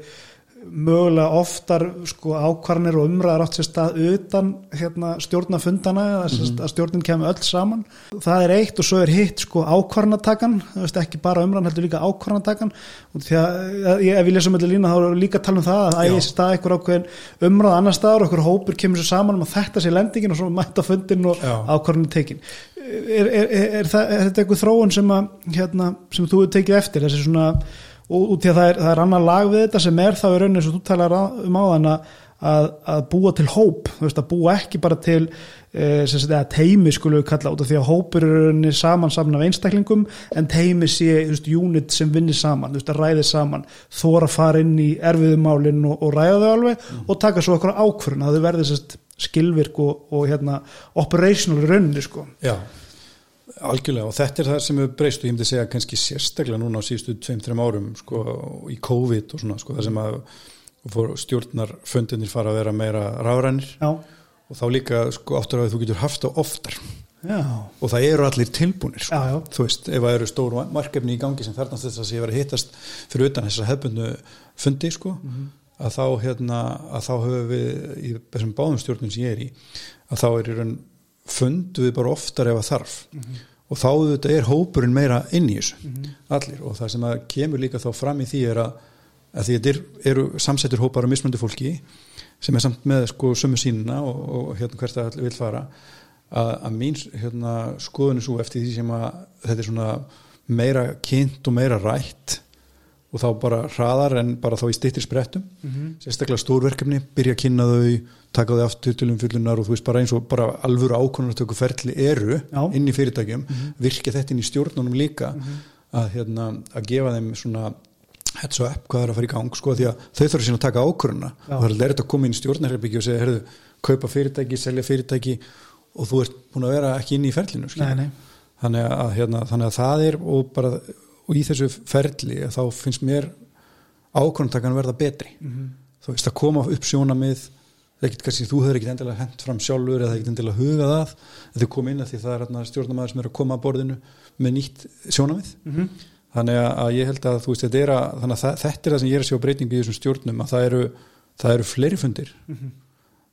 mögulega oftar sko ákvarnir og umræðar átt sér stað utan hérna stjórnafundana eða mm Mhm. að stjórnin kemur öll saman. Það er eitt og svo er hitt sko ákvarnatakan ekki bara umræðan heldur líka ákvarnatakan og því að ég, ef ég lesa með lína þá er líka að tala um það að ægir stað einhver ákveðin umræða annar staðar og einhver hópur kemur sér saman um að þetta sé lendingin og svo mæta fundin og Já. ákvarðin tekin. Er, er, er, er, er þetta eitthvað þróun sem, að, hérna, sem þú tekið eftir? Þessi svona, og að það er, það er annar lag við þetta sem er þá í rauninni sem þú talar á- um áðan að, að, að búa til hóp, veist, að búa ekki bara til e, sagt, eða, teimi skulum við kalla út af því að hópur eru saman saman af einstaklingum en teimi sé veist, unit sem vinnir saman, veist, að ræði saman þóra fara inn í erfiðumálinn og, og ræða þau alveg mm. og taka svo okkur ákvörðun að þau verði skilvirk og, og hérna operational rauninni sko Já, algjörlega og þetta er það sem við breystu, ég myndi segja kannski sérstaklega núna á síðustu 2-3 árum sko í COVID og svona sko það sem að stjórnarföndinir fara að vera meira ráðrænir og þá líka sko áttur að þú getur haft á oftar já. og það eru allir tilbúinir sko. já, já. þú veist, ef það eru stóru markefni í gangi sem þarnast þess að sé verið hittast fyrir utan þessar hefbundu fundi sko mm -hmm. að þá hérna að þá höfum við í þessum báðum stjórnum sem ég er í að þá er í raun fundu við bara oftar ef að þarf mm -hmm. og þá þetta er hópurinn meira inn í þessu mm -hmm. allir og það sem kemur líka þá fram í því er að að því að þetta eru samsettur hópar á mismöndu fólki sem er samt með sko sömu sínuna og, og hérna hvert að vil fara að, að mín hérna, skoðun er svo eftir því sem að þetta er svona meira kynnt og meira rætt og þá bara hraðar en bara þá í stittir sprettum mm -hmm. sérstaklega stórverkefni, byrja að kynna þau taka þau aftur til umfyllunar og þú veist bara eins og bara alvöru ákonartöku ferli eru Já. inn í fyrirtækjum mm -hmm. virkja þetta inn í stjórnunum líka mm -hmm. að, hérna, að gefa þeim svona heads up hvað er að fara í gang sko því að þau þurfa síðan að taka ákvöruna og það er þetta að koma inn í stjórnarherbyggi og segja herðu, kaupa fyrirtæki, selja fyrirtæki og þú ert búin að vera ekki inn í ferlinu nei, nei. Þannig, að, hérna, þannig að það er og, bara, og í þessu ferli þá finnst mér ákvöruntakan verða betri. Mm -hmm. þú veist að koma upp sjónamið Kannski, þú hefur ekkert endilega hendt fram sjálfur eða ekkert endilega hugað að en þau kom inn að því það er stjórnamaður sem er að koma að borðinu með nýtt sjónamið mm -hmm þannig að ég held að þú veist þetta er, að, að þetta er það sem ég er að sjá breytingu í þessum stjórnum að það eru, það eru fleiri fundir. Mm -hmm.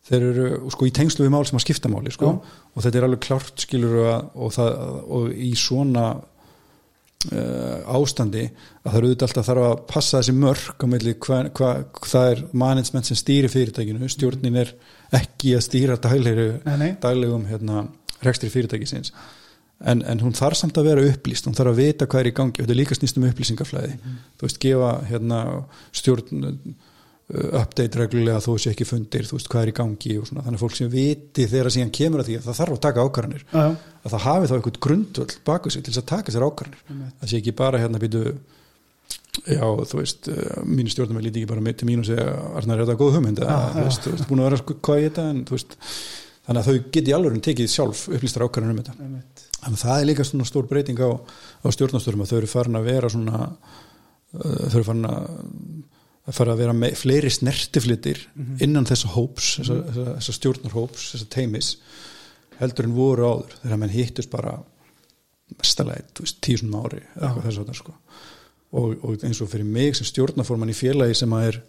þeir eru sko í tengslu við mál sem að skipta máli sko. Og þetta er alveg klart skilur og, og, það, og í svona ástandi að það eru auðvitað alltaf þarf að passa þessi mörg á meðli hvað hva, það er management sem stýri fyrirtækinu stjórnin er ekki að stýra daglegum hérna, rekstri fyrirtækisins. En, en hún þarf samt að vera upplýst hún þarf að vita hvað er í gangi og þetta er líka snýst um upplýsingaflæði. Mm. þú veist, gefa hérna, stjórn update reglulega þó sé ekki fundir, þú veist, hvað er í gangi og svona, þannig að fólk sem viti þegar síðan kemur að því að það þarf að taka ákvarðanir Já. að það hafi þá eitthvað grundvöld baku sig til þess að taka sér ákvarðanir. Mm. það sé ekki bara hérna býtu já, þú veist, uh, mínu stjórnum er lítið ekki bara til mín og segja, er þetta góð hugmynd? Ah, þú veist, þú veist, búin að vera sko, hvað í þetta en þú veist, þannig að þau geti alveg tekið sjálf upplýstar ákvarðanir um þetta. Að það er líka svona stór breyting á, á stjórnastörum að þau eru farin að vera svona uh, þau eru farin að, að fara að vera með fleiri snertiflitir mm -hmm. innan þessa hóps, þessa, mm -hmm. þessa stjórnarhóps, þessa teimis heldur en voru áður þegar mann hittust bara mestalega tísum ári sko. og, og eins og fyrir mig sem stjórnaforman í félagi sem að er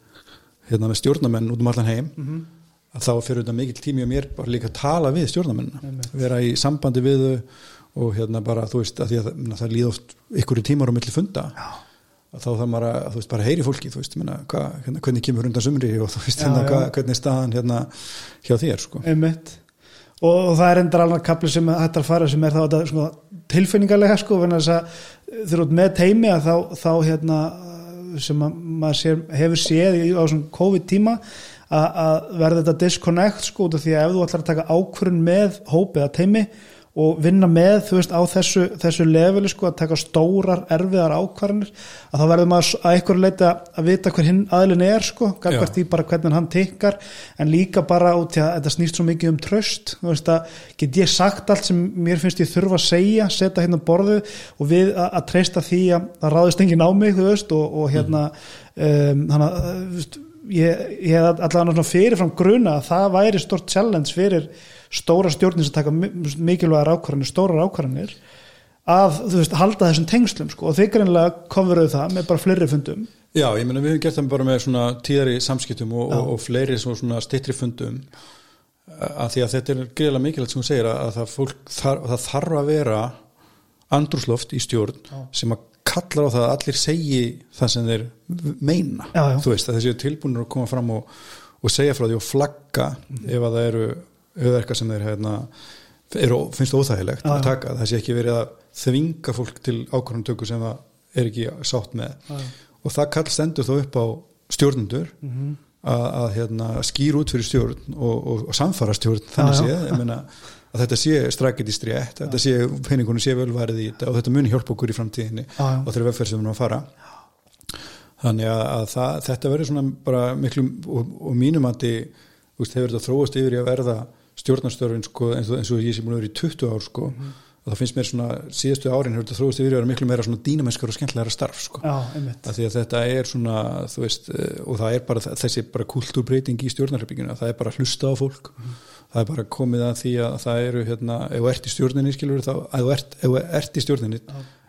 hérna með stjórnamenn út um allan heim mm -hmm. að þá fyrir þetta mikil tími og mér bara líka að tala við stjórnamennina, vera í sambandi við og hérna bara þú veist að að það, það líð oft ykkur í tímar á milli funda já. Þá þarf maður að þú veist bara heyri fólki þú veist menna, hva, hérna, hvernig kemur undan sumri og þú veist Já, hérna, hva, hvernig er staðan hérna hjá þér sko Einmitt. og, það er endur alveg kapli sem þetta er fara sem er þá þetta, sko, tilfinningarlega sko þess að þegar þú ert með teimi að þá, þá hérna sem að, maður sér, hefur séð á svona COVID tíma að, að verða þetta disconnect sko því að ef þú ætlar að taka ákvörun með hópið að teimi og vinna með þú veist á þessu, þessu leveli sko að taka stórar erfiðar ákvarðanir að þá verður maður að einhverju leita að vita hver hinn aðlun er sko Já. því bara hvernig hann tikkar en líka bara út í að þetta snýst svo mikið um tröst þú veist að get ég sagt allt sem mér finnst ég þurfa að segja setja hérna borðu og við að, treysta því að það ráðist enginn á mig þú veist og, og hérna um, þannig að þú veist, ég, ég hef allavega fyrirfram gruna að það væri stort challenge fyrir stóra stjórnir sem taka mi- mikilvægar ákvarðanir, stórar ákvarðanir að þú veist halda þessum tengslum sko. Og þeir greinlega kofuruðu það með bara fleiri fundum. Já, ég meina við höfum gert það bara með tíðari samskiptum og, og, og fleiri stittri fundum. Að því að þetta er greiðlega mikilvægt sem hún segir að, að það, fólk, þar, það þarf að vera andrúsloft í stjórn Já. sem að kallar á það að allir segi það sem þeir meina. Já, já. þú veist að þessi tilbúinur að koma fram og, og segja frá því og flagga Mhm. ef að það eru auðverka sem þeir hérna, eru, finnst óþægilegt Já, að taka, það sé ekki verið að þvinga fólk til ákvarðantöku sem það er ekki sátt með. Og það kall stendur þó upp á stjórnendur Mhm. að, að hérna, skýr út fyrir stjórn og, og, og samfara stjórn þannig séð, ég meina að þetta sé strækit í strétt, þetta sé peningunum sé velvarið í þetta og þetta muni hjálpa okkur í framtíðinni Já, já. og þeirra vegferð sem við erum að fara. Þannig að, að það, þetta verður svona bara miklu og, og mínum að þið hefur þetta þróast yfir í að verða stjórnarstörfin sko, eins, og, eins og ég sé múin að vera í 20 ár sko, og það finnst mér svona síðastu árin hefur þetta þróast yfir í að vera miklu meira svona dýnamennskar og skemmtilegra starf sko. Já, að því að þetta er svona veist, eh, og það er bara þessi bara kultúrbreyting í stjórnarherbyggjuna það er bara að hlusta á fólk það er bara komið að því að það eru hérna, ef þú ert í stjórninni skilur þá, ef þú ert, ert í stjórninni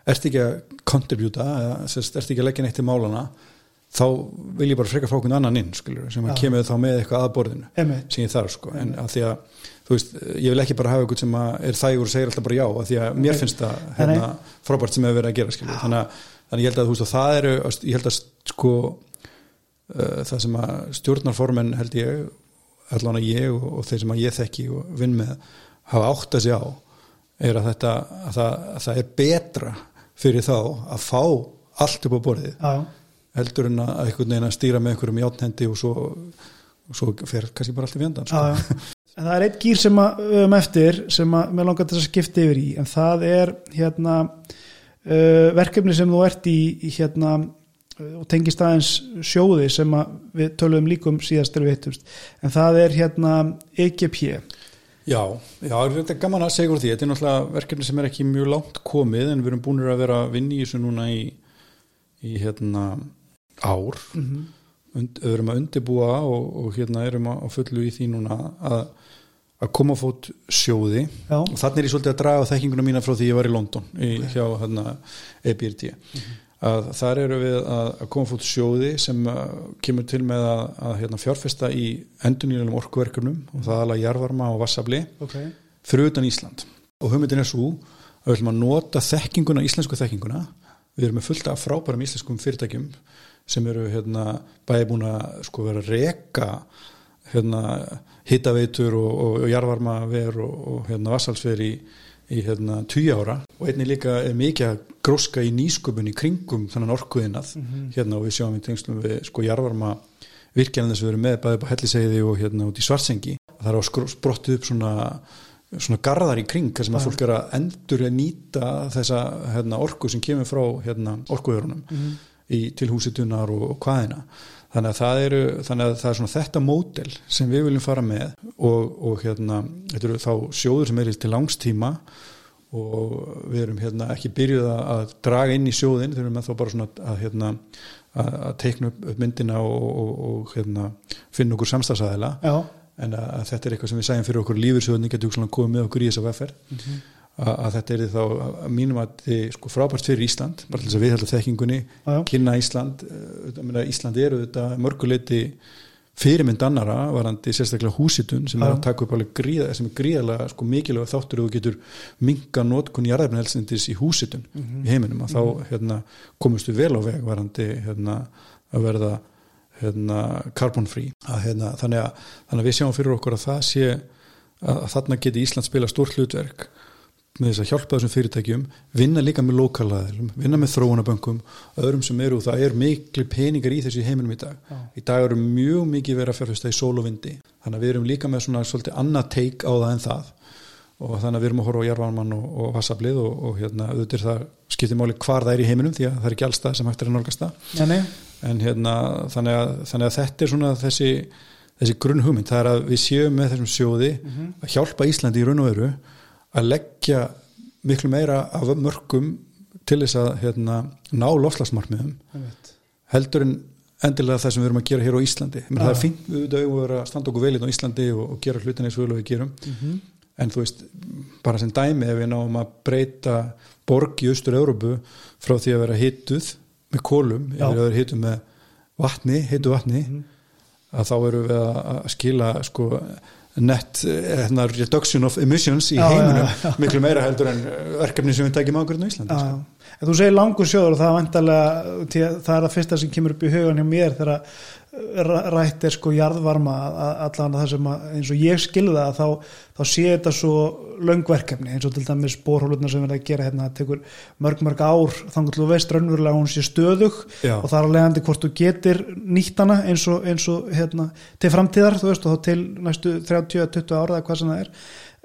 ert ekki að sérst, ert ekki að leggja neitt til málana þá vil ég bara freka frá okkur annan inn skilur, sem að kemur þá með eitthvað að borðinu sem ég þarf sko, en að því að þú veist, ég vil ekki bara hafa eitthvað sem er þægur og segir alltaf bara já, að því að mér finnst það hérna, frábært sem hefur verið að gera skilur, þannig að, þannig ég held að þú veist og það eru, ég held að sko uh, það sem að stjórnarformen held ég allan að ég og, og þeir sem að ég þekki og vinn með hafa átt að sig á er að þetta að það, að það er betra fyrir þá að fá allt upp á borðið Já, heldur en að einhvern veginn að stýra með einhverjum játnendi og svo, og svo fer kannski bara allt í fjandan sko. En það er eitt gýr sem að höfum eftir sem að mér langar til að skipta yfir í en það er hérna uh, verkefni sem þú ert í, í hérna og tengist aðeins sjóði sem að við töluðum líkum síðast þegar við hittumst. En það er hérna EGP Já, já, þetta er gaman að segja úr því? Þetta er náttúrulega verkefni sem er ekki mjög langt komið en við erum búinir að vera að vinna í þessu núna í, í hérna ár. Und, við erum að undibúa og, og hérna erum að, fullu í því núna að, að koma fót sjóði. Já. og þannig er ég svolítið að draga þekkinguna mína frá því ég var í London í, hjá hérna, EBRD að þar eru við að, að koma á fót sjóði sem uh, kemur til með að, að hérna, fjárfesta í endurnýjulegum orkuverkefnum og það er alveg jarvarma og vassabli okay. utan Ísland og hugmyndin er svo að við ætlum að nota þekkinguna, íslensku þekkinguna við erum með fullt af frábærum íslenskum fyrirtækjum sem eru hérna bæði búin að sko vera að reka hérna hittaveitur og, og, og jarvarma ver og, og hérna vassalsver í, í hérna tíu ára og einnig líka er mikið að gróska í nýsköpun í kringum þannig orkuðinað hérna og við sjáum í tengslum við sko jarvarma virkjarnir sem við erum með bæði på helliseiði og hérna út í svartsengi. Það er að sprottu upp svona svona garðar í kring sem að fólk er að endur að nýta þessa hérna, orku sem kemur frá hérna, orkuverunum í, til húsitunar og, og hvaðina þannig að það eru þannig að það er svona þetta mótel sem við viljum fara með og, og hérna þetta eru þá sjóður sem er til langstíma og við erum hérna ekki byrjuð að, að draga inn í sjóðin þeir eru með þá bara svona að hérna að, að teikna upp, myndina og, og, og hérna finna okkur samstagsæðila en að, að þetta er eitthvað sem við sæjum fyrir okkur lífyrsjóðni getur svona komið með okkur í þessa veffer að, að þetta er þá að mínum að þið sko frábært fyrir Ísland bara til þess að við heldur þekkingunni Já, já. kynna Ísland meina, Ísland eru þetta mörguleiti fyrirmynd annara varandi sérstaklega húsitun sem Já. er að taka upp alveg gríða, sem er gríðalega sko mikilvæg þáttur og getur minga notkun jarðefnelsindis í húsitun í heiminum að þá hérna, komumst við vel á veg varandi hérna, að verða hérna, carbon free að, hérna, þannig, að, þannig að við sjáum fyrir okkur að það sé að, að þarna geti Ísland spila stórt hlutverk með þess að hjálpa þessum fyrirtækjum vinna líka með lokalaðilum, vinna með þróunabönkum öðrum sem eru, það er miklu peningar í þessu í heiminum í dag. Já. í dag eru mjög mikið verið að fjárfesta í sól og vindi. Þannig að við erum líka með svona svolítið annað teik á það en það. Og þannig að við erum að horfa á jarvarmann og, og vassablið og, og hérna auðvitað það skiptir máli hvar það er í heiminum því að það er ekki allstað sem hægt er að nálgast það. En hérna þannig að, þannig að þetta er svona þessi, þessi grunn hugmynd það er að við séum með þessum sjóði að hjálpa Íslandi í raun og veru að leggja miklu meira af mörgum til þess að hérna, ná lofslagsmarkmiðum heldur en endilega það sem við erum að gera hér á Íslandi. Men það er fínt við auðvitað að vera að standa okkur vel hérna á Íslandi og, og gera hlutin eins og vel og við gerum. Mhm. en þú veist, bara sem dæmi ef við náum að breyta borg í austur-Európu frá því að vera hituð með kólum, yfir að vera hituð með vatni, hitu vatni að þá erum við að skila sko net hérna, reduction of emissions í heiminum. miklu meira heldur en verkefni sem við tækjum ákveðin á Íslandi sko. En þú segir langur sjóður og það er vantarlega, það er það fyrsta sem kemur upp í hugan hjá mér þegar rætt er sko jarðvarma allan það sem að, eins og ég skilða það þá, þá sé þetta svo löngverkefni eins og til dæmis bórhólurna sem verða að gera hérna, tekur mörg mörg ár þannig að þú veist raunverulega hún sé stöðug Já. og það er að leiðandi hvort þú getur nýttana eins og, eins og hérna, til framtíðar þú veist og þá til næstu 30-20 ára eða hvað sem það er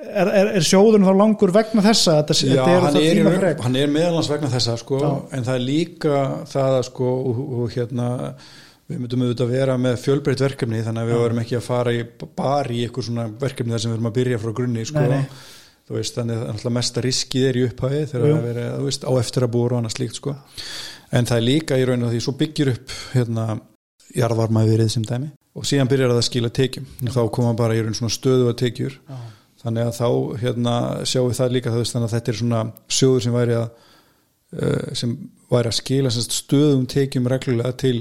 Er, er, er sjóðun þá langur vegna þessa? Þetta, Já, þetta hann, er, er hann er meðalans vegna þessa sko, en það er líka það að sko, og, og hérna við myndum auðvitað að vera með fjölbreytt verkefni þannig að við varum ekki að fara í, bara í eitthvað svona verkefni þar sem við erum að byrja frá grunni sko, Nei, nei. þú veist, þannig að mesta riskið er í upphæði þegar Jú. það verið, þú veist, á eftir að búa og annað slíkt sko, en það er líka í raun og því svo byggir upp hérna jarðvarma verið sem dæmi. Og síðan byrjar það að skila tekjum. Og þá koma bara í raun svona stöðu að tekjur. Já. Þannig að þá hérna sjáum við það líka þannig að þetta er svona sjóður sem væri að uh, sem væri að skila stöðum tekjum reglulega til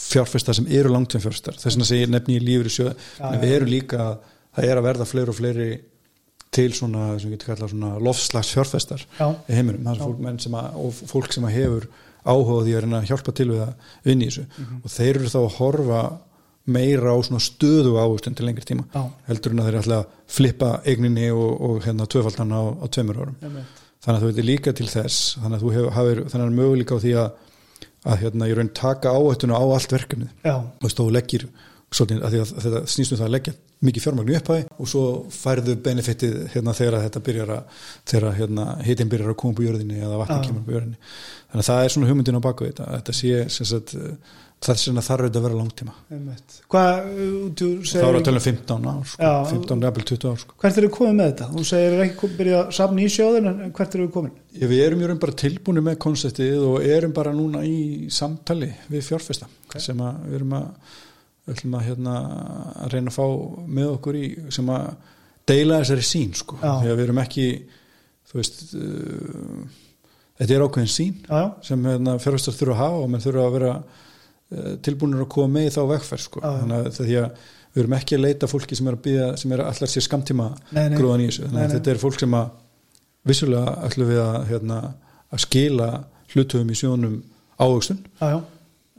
fjárfesta sem eru langtum fjárfestar þess vegna segir nefni í lífri sjóð en við erum líka, það er að verða fleiri og fleiri til svona, sem svona lofslags fjárfestar Já. í heiminum, það er fólk, menn sem að, og fólk sem að hefur áhuga því að að hjálpa til við að vinna í þessu. Mhm. og þeir eru þá að horfa meira á stöðu ávistun til lengri tíma Já. heldur en að þeir ætla að flippa eigninni og, og hérna tvöfaldan á, á tveimur árum Einmitt. þannig að þú veitir líka til þess þannig að þú hefur, hafir, þannig að möguleika á því að að hérna ég raun taka áhættuna á allt verkefnið Já, og þú leggir svolítið, að að þetta snýst um það að leggja mikið fjármagnu upphæði og svo færðu benefitið hérna þegar þetta byrjar að þegar hérna hitin byrjar að koma upp á jörðinni eða vatnin Já. kemur upp á jörðinni þannig að það er svona hugmyndin á baku þetta þetta sé sem sagt það er svona þarf auðvitað að vera langtíma. Hvað, uh, þú þá segir er að tala um 15 ár sko, Já. 15, jafnvel 20 ár sko. hvert eru við komið með þetta? Þú segir er ekki byrjað að safna í sjóðin en hvert eru við komin? Ég, við erum raun bara tilbúinu með konseptið og erum bara núna í samtali við fjárfesta sem að við erum að, að, hérna, að reyna að fá með okkur í sem að deila þessari sín sko. Því að við erum ekki þú veist uh, þetta er ákveðin sín Já, já, sem hérna, fjárfestar þurfa að hafa og menn þurfa að vera tilbúinur að koma með þá vegferð sko. Já. þannig að því að við erum ekki að leita fólki sem er að byggja, sem er allar sér skamtíma gróðan í þessu, þannig að þetta er fólk sem að vissulega ætlum við að, hérna, að skila hlutöfum í sjónum já, já,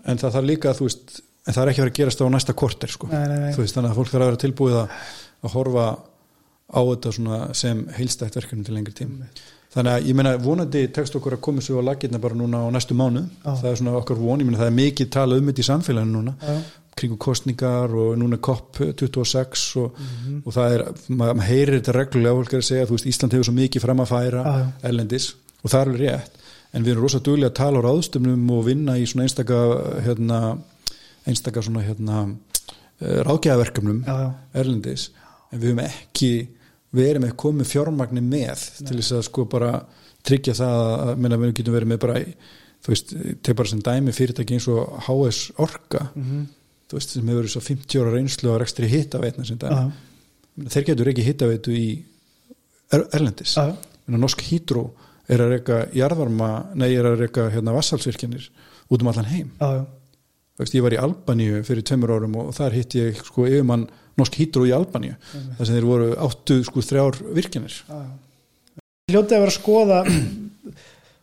en það þarf líka þú veist, en það er ekki að vera að gerast á næsta korter sko. Nei, nei, nei. Veist, þannig að fólk þarf að vera tilbúið að, að horfa á þetta sem heilstætt verkefni til lengri tím þannig að ég meina vonandi tekst okkur að koma svo á lakirna bara núna á næstu mánu Já. það er svona okkar von, ég meina það er mikið talað um þetta í samfélaginu núna já. kringum kostningar og núna COP26 og, Mhm. og það er maður maður heyrir þetta reglulega fólk er að segja, veist, Ísland hefur svo mikið fram að færa já. erlendis og það er alveg rétt en við erum rosa duglega að tala á ráðstöfnum og vinna í svona einstaka hérna, einstaka svona hérna eh, já. erlendis en við höfum ekki verið með komið fjármagni með til þess að sko bara tryggja það að minna, við getum verið með bara þú veist, til bara sem dæmi fyrirtæki eins og HS Orka Mhm. þú veist, sem hefur verið svo 50 ára reynslu á rekstri hittaveitna sem dæmi Já, Minna, þeir getur ekki hittaveitu í er, Erlendis já, já. Minna, Norsk Hydro er að reyka jarðvarma, nei, er að reyka hérna vassalsvirkjanir út um allan heim já, já. Veist, ég var í Albaníu fyrir tveimur árum og þar hitt ég sko yfirmann Norsk Hydro í Albaníu þar sem þeir voru áttu sko þrjár virkjanir Já, já. Hljótið að vera að skoða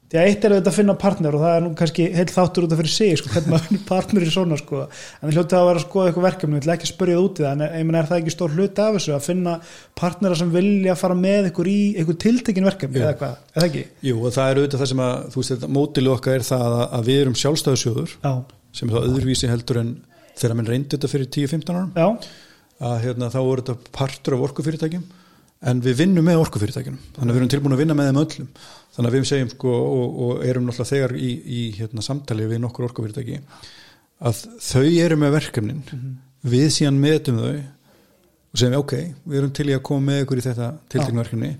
því að eitt er auðvitað að finna partner og það er nú kannski heil þáttur út af fyrir sig sko, hvernig maður finnir partner í svona sko. en hljótið að vera að skoða eitthvað verkefni ég ætla ekki að spyrja það út í það en menn er það ekki stór hluti af þessu að finna partnera sem vilja fara með ykkur í ykkur tiltekin verkefni Jú. eða hvað, eða ekki? Jú, og það er auðvitað það sem að, þú veist, mótilu okkar er það að, að við erum sjálfstæðusjóður Já, sem er þá öðruvísi heldur en þegar minn reyndi þetta fyrir 10-15 árum. Já, að hérna, þá voru þetta partur af orkufyrirtækjum en við vinnum með orkufyrirtækjum þannig að við erum tilbúin að vinna með þeim öllum. Þannig að við segjum sko og, og erum náttúrulega þegar í, í hérna, samtali við nokkur orkufyrirtæki að þau eru með verkefnin. Við síðan metum þau og segjum ok, við erum til í að koma með ykkur í þetta tiltekna verkefni.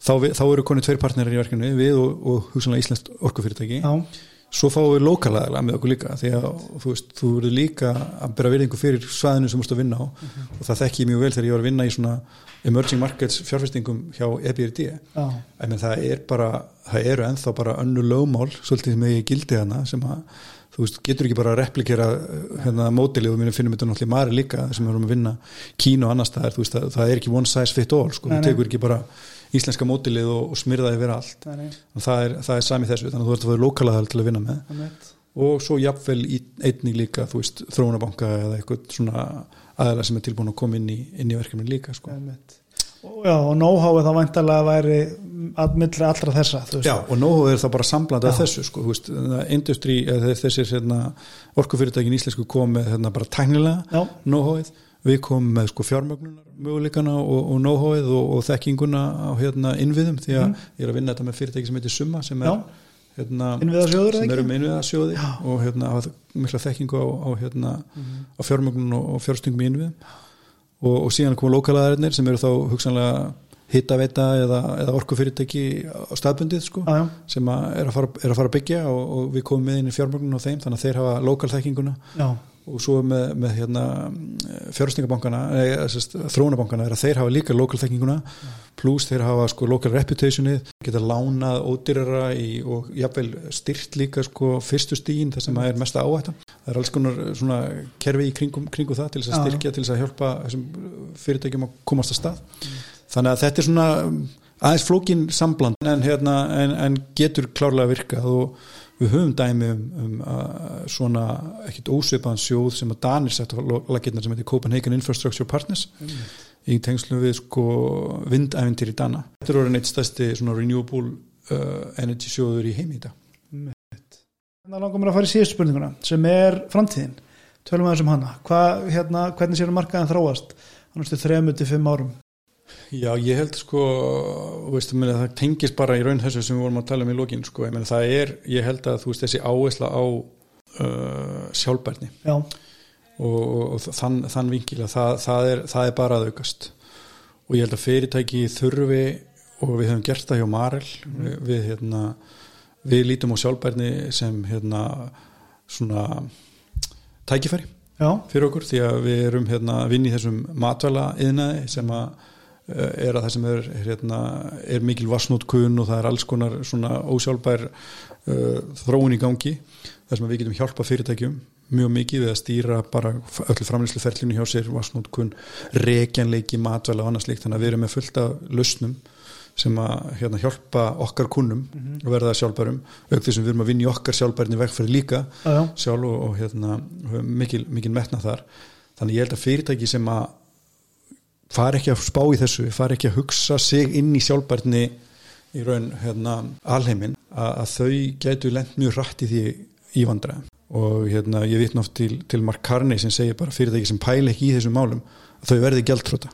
Þá, þá eru konið tveir partnerar í verkefni við og, og hugsanlega Íslands orkufyrirtæki. Já, svo fáum við lokalaðala með okkur líka því að þú veist, þú verður líka að bera virðingu fyrir svæðinu sem þú múst að vinna á. Og það þekki ég mjög vel þegar ég var að vinna í svona emerging markets fjárfestingum hjá EBRD já, en það er bara, það eru ennþá bara önnu lögmál, svolítið með í gildi hana sem að, þú veist, getur ekki bara að replikera hérna mótilið og við finnum þetta náttúrulega í Mari líka sem við erum að vinna Kína og annar staðar, þú veist, það, það er ekki one size fit all, sko, Nei, nei. Íslenska mótilið og, og smyrðaði vera allt. Nei, nei, það er, það er sami þessu, þannig að þú ert að vera lokalaðal til að vinna með. Og svo jafnvel í einnig líka þú veist, þróunabanka eða eitthvað svona aðeila sem er tilbúin að koma inn í, inn í verkefni líka sko. Já, og know-howið þá væntalega væri að milli allra þessa. Já, og nógu er það bara samblanda af þessu sko, veist, industri, eða þessir hérna, orkufyrirtækin íslensku kom með hérna, bara tæknilega know-howið við komum með sko fjármögnunar möguleikana og, og know-howið og, og þekkinguna á hérna innviðum því að ég er að vinna þetta með fyrirtæki sem heitir Summa sem er hérna, innviðarsjóður eða sem eru með innviðasjóði Já. og hérna mikla þekkingu á, á, hérna, á fjármögnun og, og fjárstungum í innviðum. Og, og síðan koma lokalaðarinnir sem eru þá hugsanlega hittaveita eða, eða orkufyrirtæki á staðbundið sko já, sem að er, að fara, er að fara að byggja og, og við komum með inn í fjármögnun á þeim þannig að þeir hafa lokalþekkinguna já, og svo með, með hérna, fjárstningabankana þróunabankana er að þeir hafa líka lokalþekkinguna pluss þeir hafa sko local reputationið geta lánað ódýrara í, og jafnvel styrt líka sko fyrstu stígin þar sem að er mesta áhætta. Það er alls konar svona kerfi í kringum, kringum það til þess að styrkja til þess að hjálpa þessum fyrirtækjum að komast að stað. Þannig að þetta er svona aðeins flókin sambland en, hérna, en, en getur klárlega virkað og við höfum dæmi um, um uh, svona ekkit ósvipaðan sjóð sem að Danir sett á lakirnar sem heitir Copenhagen Infrastructure Partners í tengslu við sko vindæventir í Dana. Þetta er orðin eitt stærsti svona renewable uh, energy sjóður í heimi í dag. Þannig langar mér að fara í síðustu spurninguna sem er framtíðin tölum við þessum hana Hva, hérna, hvernig sér markaðan þróast annastu þremu til fimm árum Já, ég held sko, veist, meni, það tengist bara í raun þessu sem við vorum að tala um í lokin sko, ég, meni, það er, ég held að þú veist þessi áhersla á uh, sjálfbærni. Já, og, og, og þann, þann vinkil að það, það, er, það er bara að aukast. Og ég held að fyrirtæki þurfi og við höfum gert það hjá Marel við, við, hérna, við lítum á sjálfbærni sem hérna, svona tækifæri já, fyrir okkur því að við erum hérna að vinna í þessum matvæla yðnaði sem að er að það sem er, hérna, er mikil vassnótkun og það er alls konar svona ósjálfbær uh, þróun í gangi. Þar sem að við getum hjálpa fyrirtækjum mjög mikið við að stýra bara öllu framlýsluferlinu hjá sér, vassnótkun rekjanleiki, matvæla og annars líkt þannig að við erum með fullt af lausnum sem að hérna, hjálpa okkar kunnum og verða sjálfbærum auk því sem við erum að vinna í okkar sjálfbærni vegferð líka já, sjálf og, og hérna, mikil, mikil metna þar. Þannig ég held að fyrirtæki sem að fara ekki að spá í þessu fara ekki að hugsa sig inn í sjálfbærni í raun hérna, alheimin að, að þau gætu lent mjög rætt í því í vandræðum. Og hérna, ég vitna oft til, til Mark Carney sem segir bara fyrirtæki sem pæla ekki í þessum málum að þau verði gjaldtróta